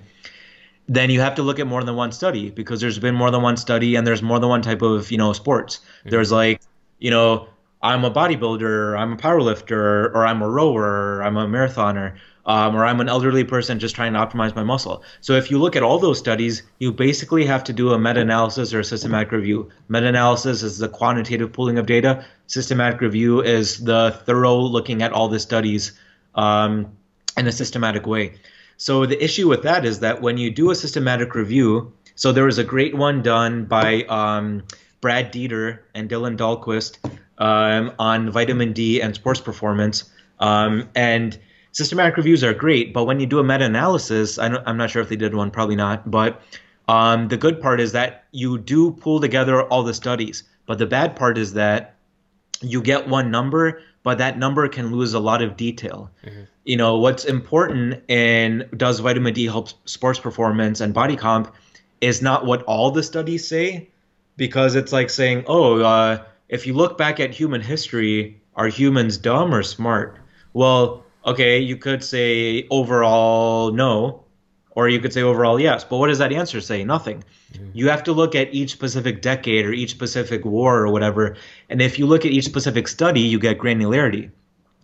then you have to look at more than one study because there's been more than one study and there's more than one type of you know sports. Mm-hmm. There's like you know I'm a bodybuilder, I'm a powerlifter, or I'm a rower, or I'm a marathoner um, or I'm an elderly person just trying to optimize my muscle. So if you look at all those studies, you basically have to do a meta-analysis or a systematic review. Meta-analysis is the quantitative pooling of data. Systematic review is the thorough looking at all the studies um, in a systematic way. So the issue with that is that when you do a systematic review, so there was a great one done by um, Brad Dieter and Dylan Dahlquist um, on vitamin D and sports performance. Um, and systematic reviews are great, but when you do a meta-analysis, I am not sure if they did one, probably not, but um, the good part is that you do pull together all the studies. But the bad part is that you get one number, but that number can lose a lot of detail. Mm-hmm. You know, what's important in does vitamin D help sports performance and body comp is not what all the studies say, because it's like saying, oh, uh, if you look back at human history, are humans dumb or smart? Well, okay, you could say overall no, or you could say overall yes. But what does that answer say? Nothing. Mm-hmm. You have to look at each specific decade or each specific war or whatever. And if you look at each specific study, you get granularity.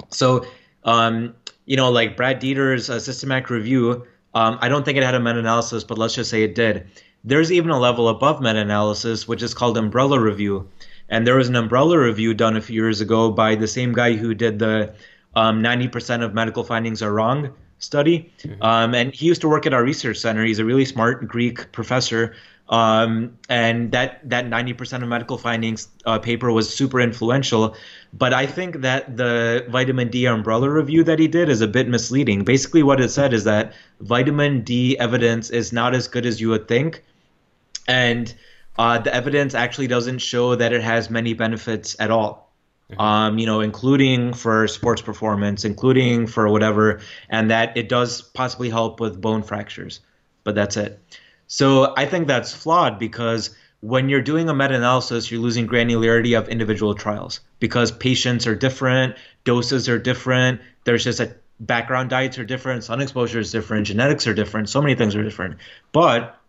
So, um, you know, like Brad Dieter's uh, systematic review, um, I don't think it had a meta analysis, but let's just say it did. There's even a level above meta analysis, which is called umbrella review. And there was an umbrella review done a few years ago by the same guy who did the um, 90% of medical findings are wrong study. Mm-hmm. Um, and he used to work at our research center. He's a really smart Greek professor. Um, and that, that 90% of medical findings uh, paper was super influential. But I think that the vitamin D umbrella review that he did is a bit misleading. Basically, what it said is that vitamin D evidence is not as good as you would think. And uh, the evidence actually doesn't show that it has many benefits at all. Um, you know, including for sports performance, including for whatever, and that it does possibly help with bone fractures, but that's it. So I think that's flawed because when you're doing a meta-analysis, you're losing granularity of individual trials because patients are different, doses are different. There's just a background diets are different, sun exposure is different, genetics are different, so many things are different. But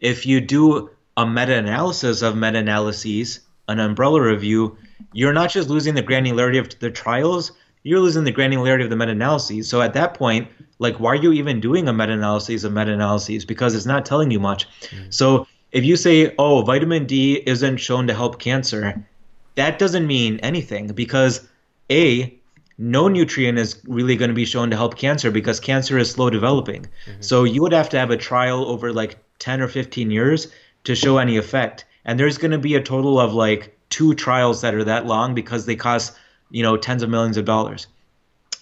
if you do a meta-analysis of meta-analyses, an umbrella review, you're not just losing the granularity of the trials, you're losing the granularity of the meta-analyses. So at that point, like, why are you even doing a meta-analysis of meta-analyses? Because it's not telling you much. Mm-hmm. So if you say, oh, vitamin D isn't shown to help cancer, that doesn't mean anything because a no nutrient is really going to be shown to help cancer because cancer is slow developing. Mm-hmm. So you would have to have a trial over like 10 or 15 years to show any effect. And there's going to be a total of like two trials that are that long because they cost, you know, tens of millions of dollars.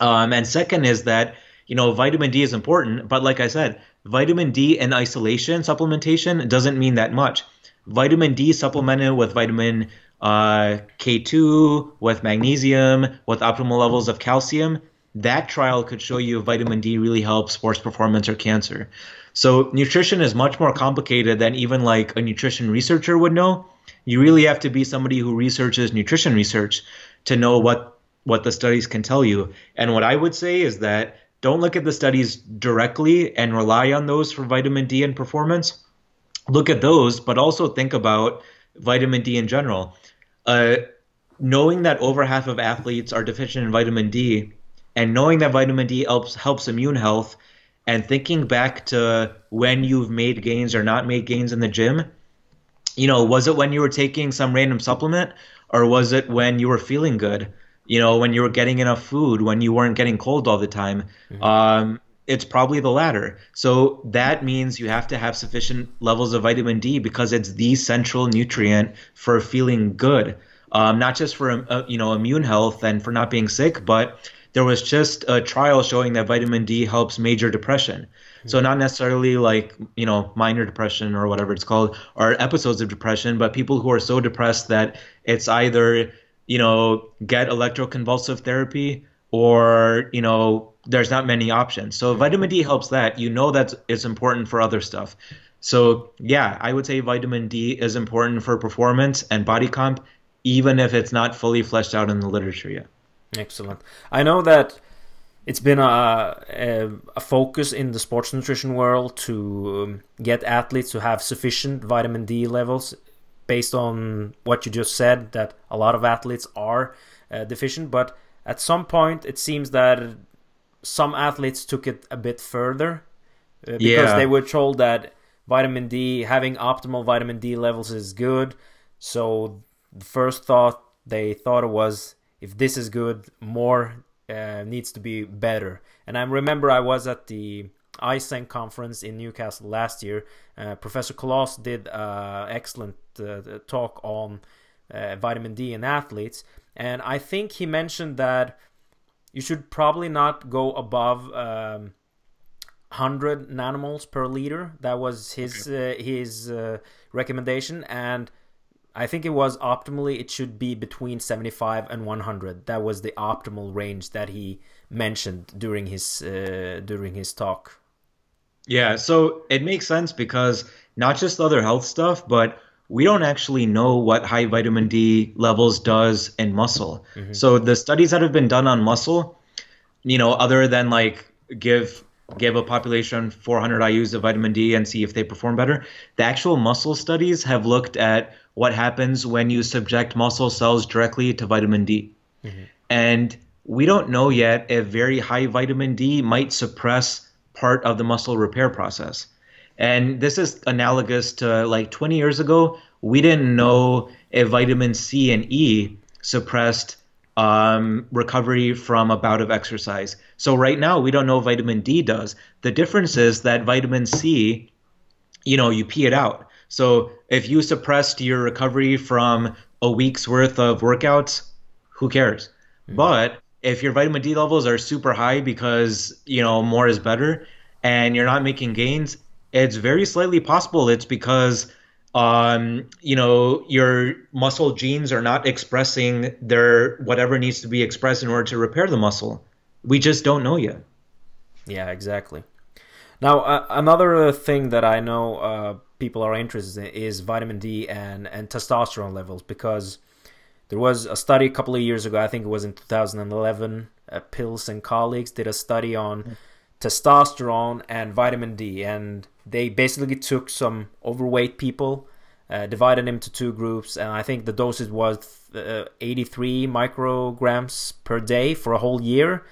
Um, and second is that, you know, vitamin D is important, but like I said, vitamin D in isolation supplementation doesn't mean that much. Vitamin D supplemented with vitamin uh, K2, with magnesium, with optimal levels of calcium, that trial could show you if vitamin D really helps sports performance or cancer. So nutrition is much more complicated than even like a nutrition researcher would know. You really have to be somebody who researches nutrition research to know what what the studies can tell you. And what I would say is that don't look at the studies directly and rely on those for vitamin D and performance. Look at those, but also think about vitamin D in general. Uh, knowing that over half of athletes are deficient in vitamin D and knowing that vitamin D helps helps immune health and thinking back to when you've made gains or not made gains in the gym you know was it when you were taking some random supplement or was it when you were feeling good? You know when you were getting enough food when you weren't getting cold all the time mm-hmm. um, it's probably the latter. So that means you have to have sufficient levels of vitamin d because it's the central nutrient for feeling good. Um, not just for uh, you know immune health and for not being sick but there was just a trial showing that vitamin D helps major depression. So not necessarily like you know minor depression or whatever it's called, or episodes of depression, but people who are so depressed that it's either you know get electroconvulsive therapy or you know there's not many options. So vitamin D helps that. You know that it's important for other stuff. So yeah, I would say vitamin D is important for performance and body comp, even if it's not fully fleshed out in the literature yet. Excellent. I know that it's been a, a, a, focus in the sports nutrition world to um, get athletes to have sufficient vitamin D levels based on what you just said that a lot of athletes are uh, deficient but at some point it seems that some athletes took it a bit further uh, because yeah. they were told that vitamin D having optimal vitamin D levels is good so the first thought they thought it was if this is good, more uh, needs to be better. And I remember I was at the ISENC conference in Newcastle last year. Uh, Professor Close did an excellent uh, talk on uh, vitamin D in athletes, and I think he mentioned that you should probably not go above. Um, 100 nanomoles per liter that was his okay. Uh, his uh, recommendation and I think it was optimally it should be between 75 and 100. That was the optimal range that he mentioned during his uh, during his talk. Yeah, so it makes sense because not just other health stuff, but we don't actually know what high vitamin D levels does in muscle. Mm-hmm. So the studies that have been done on muscle, you know, other than like give give a population 400 IUs of vitamin D and see if they perform better, the actual muscle studies have looked at what happens when you subject muscle cells directly to vitamin D. Mm-hmm. And we don't know yet if very high vitamin D might suppress part of the muscle repair process. And this is analogous to like 20 years ago, we didn't know if vitamin C and E suppressed um, recovery from a bout of exercise. So right now, we don't know vitamin D does. The difference is that vitamin C, you know, you pee it out. So if you suppressed your recovery from a week's worth of workouts, who cares? Mm-hmm. But if your vitamin D levels are super high because, you know, more is better and you're not making gains, it's very slightly possible it's because um, you know, your muscle genes are not expressing their whatever needs to be expressed in order to repair the muscle. We just don't know yet. Yeah, exactly. Now, uh, another thing that I know uh, people are interested in is vitamin D and, and testosterone levels because there was a study a couple of years ago, I think it was in 2011, uh, Pilz and colleagues did a study on mm. Testosterone and vitamin D, and they basically took some overweight people, uh, divided them into two groups, and I think the dosage was uh, 83 micrograms per day for a whole year.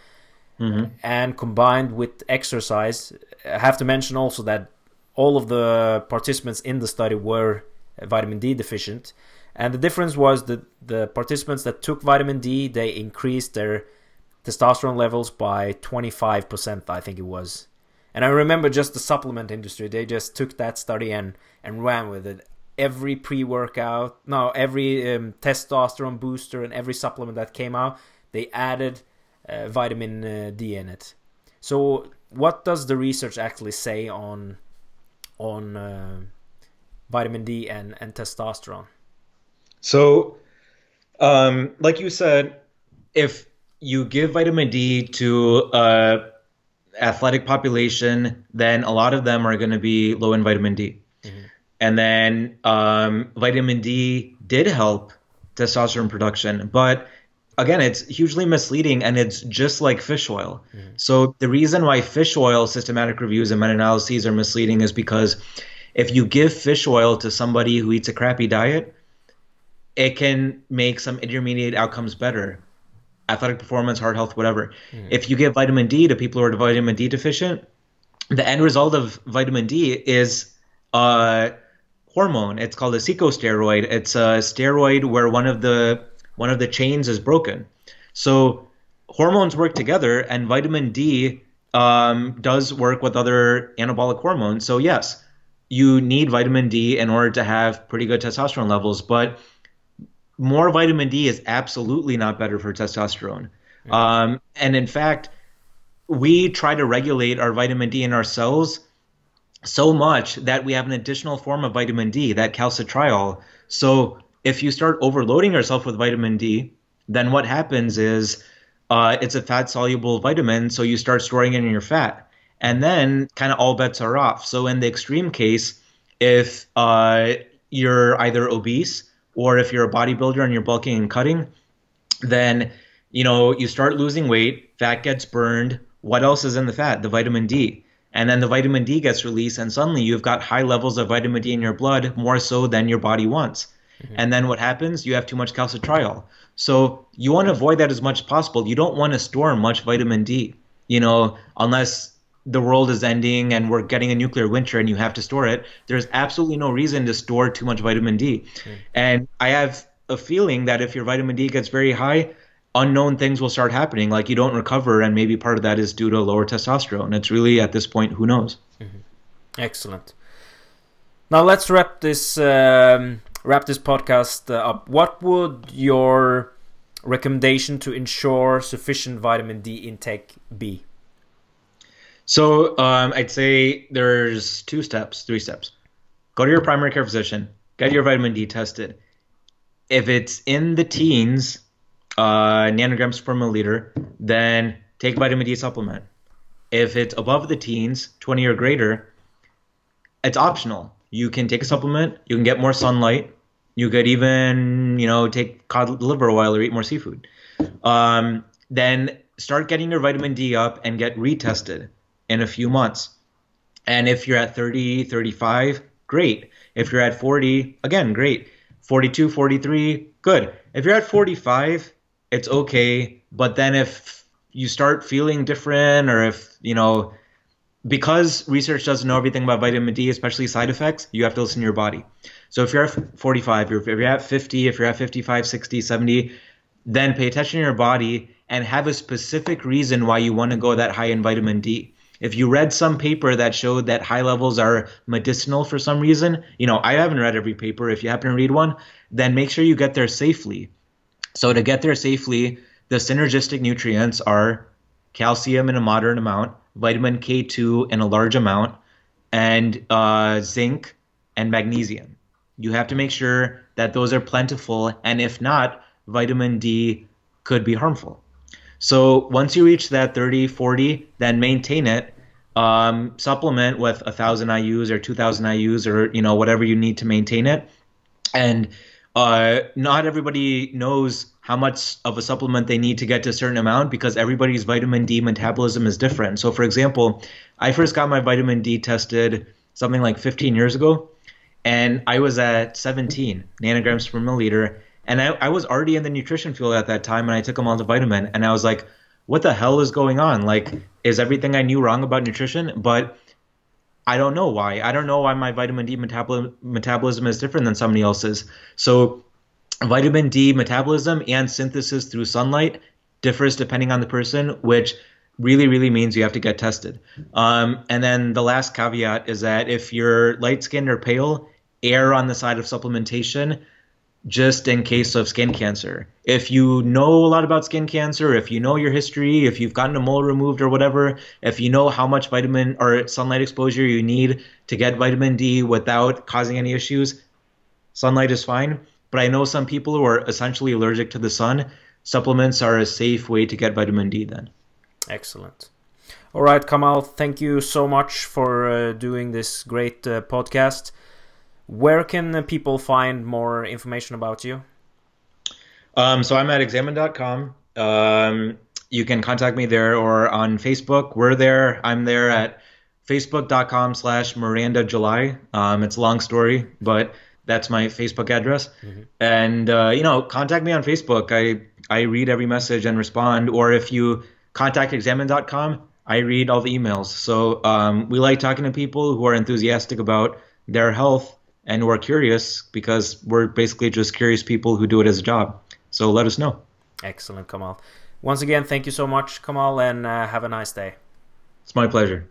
Mm-hmm. And combined with exercise, I have to mention also that all of the participants in the study were vitamin D deficient, and the difference was that the participants that took vitamin D they increased their testosterone levels by 25%, I think it was, And I remember just the supplement industry, they just took that study and, and ran with it. Every pre workout, no, every um, testosterone booster and every supplement that came out, they added uh, vitamin uh, D in it. So, what does the research actually say on on uh, vitamin D and, and testosterone? So, um, like you said, if you give vitamin D to a athletic population, then a lot of them are going to be low in vitamin D. Mm-hmm. And then um, vitamin D did help testosterone production, but again, it's hugely misleading and it's just like fish oil. Mm-hmm. So the reason why fish oil systematic reviews and meta-analyses are misleading is because if you give fish oil to somebody who eats a crappy diet, it can make some intermediate outcomes better athletic performance, heart health, whatever. Mm. If you give vitamin D to people who are vitamin D deficient, the end result of vitamin D is a hormone. It's called a corticosteroid. It's a steroid where one of the one of the chains is broken. So hormones work together, and vitamin D um, does work with other anabolic hormones. So yes, you need vitamin D in order to have pretty good testosterone levels, but more vitamin D is absolutely not better for testosterone. Yeah. Um, and in fact, we try to regulate our vitamin D in our cells so much that we have an additional form of vitamin D, that calcitriol. So if you start overloading yourself with vitamin D, then what happens is uh, it's a fat soluble vitamin, so you start storing it in your fat. And then kind of all bets are off. So in the extreme case, if uh, you're either obese or if you're a bodybuilder and you're bulking and cutting, then you know you start losing weight, fat gets burned. What else is in the fat? The vitamin D. And then the vitamin D gets released, and suddenly you've got high levels of vitamin D in your blood, more so than your body wants. Mm-hmm. And then what happens? You have too much calcitriol. So you want to avoid that as much as possible. You don't want to store much vitamin D, you know, unless the world is ending and we're getting a nuclear winter and you have to store it, there's absolutely no reason to store too much vitamin D. Mm. And I have a feeling that if your vitamin D gets very high, unknown things will start happening. Like you don't recover, and maybe part of that is due to lower testosterone. It's really at this point, who knows? Mm-hmm. Excellent. Now let's wrap this um, wrap this podcast uh, up. What would your recommendation to ensure sufficient vitamin D intake be? So um, I'd say there's two steps, three steps. Go to your primary care physician, get your vitamin D tested. If it's in the teens, uh, nanograms per milliliter, then take vitamin D supplement. If it's above the teens, 20 or greater, it's optional. You can take a supplement, you can get more sunlight, you could even, you know, take cod liver oil or eat more seafood. Um, then start getting your vitamin D up and get retested in a few months. And if you're at 30, 35, great. If you're at 40, again, great. 42, 43, good. If you're at 45, it's okay. But then if you start feeling different or if, you know, because research doesn't know everything about vitamin D, especially side effects, you have to listen to your body. So if you're at 45, if you're at 50, if you're at 55, 60, 70, then pay attention to your body and have a specific reason why you want to go that high in vitamin D. If you read some paper that showed that high levels are medicinal for some reason, you know, I haven't read every paper. If you happen to read one, then make sure you get there safely. So to get there safely, the synergistic nutrients are calcium in a moderate amount, vitamin K2 in a large amount, and uh, zinc and magnesium. You have to make sure that those are plentiful, and if not, vitamin D could be harmful. So once you reach that 30, 40, then maintain it. Um, supplement with thousand IU's or two thousand IU's or you know whatever you need to maintain it. And uh, not everybody knows how much of a supplement they need to get to a certain amount because everybody's vitamin D metabolism is different. So, for example, I first got my vitamin D tested something like 15 years ago, and I was at 17 nanograms per milliliter, and I, I was already in the nutrition field at that time, and I took a multivitamin, and I was like, what the hell is going on? Like, is everything I knew wrong about nutrition? But I don't know why. I don't know why my vitamin D metabol- metabolism is different than somebody else's. So, vitamin D metabolism and synthesis through sunlight differs depending on the person, which really, really means you have to get tested. Um, and then the last caveat is that if you're light skinned or pale, err on the side of supplementation just in case of skin cancer. If you know a lot about skin cancer, if you know your history, if you've gotten a mole removed or whatever, if you know how much vitamin or sunlight exposure you need to get vitamin D without causing any issues, sunlight is fine. But I know some people who are essentially allergic to the sun. Supplements are a safe way to get vitamin D then. Excellent. All right, Kamal, thank you so much for uh, doing this great uh, podcast. Where can people find more information about you? Um, so I'm at examine.com. Um, you can contact me there or on Facebook. We're there. I'm there at facebook.com slash Miranda July. Um, it's a long story, but that's my Facebook address. Mm-hmm. And, uh, you know, contact me on Facebook. I, I read every message and respond. Or if you contact examine.com, I read all the emails. So um, we like talking to people who are enthusiastic about their health and we're curious because we're basically just curious people who do it as a job. So let us know. Excellent, Kamal. Once again, thank you so much, Kamal, and uh, have a nice day. It's my pleasure.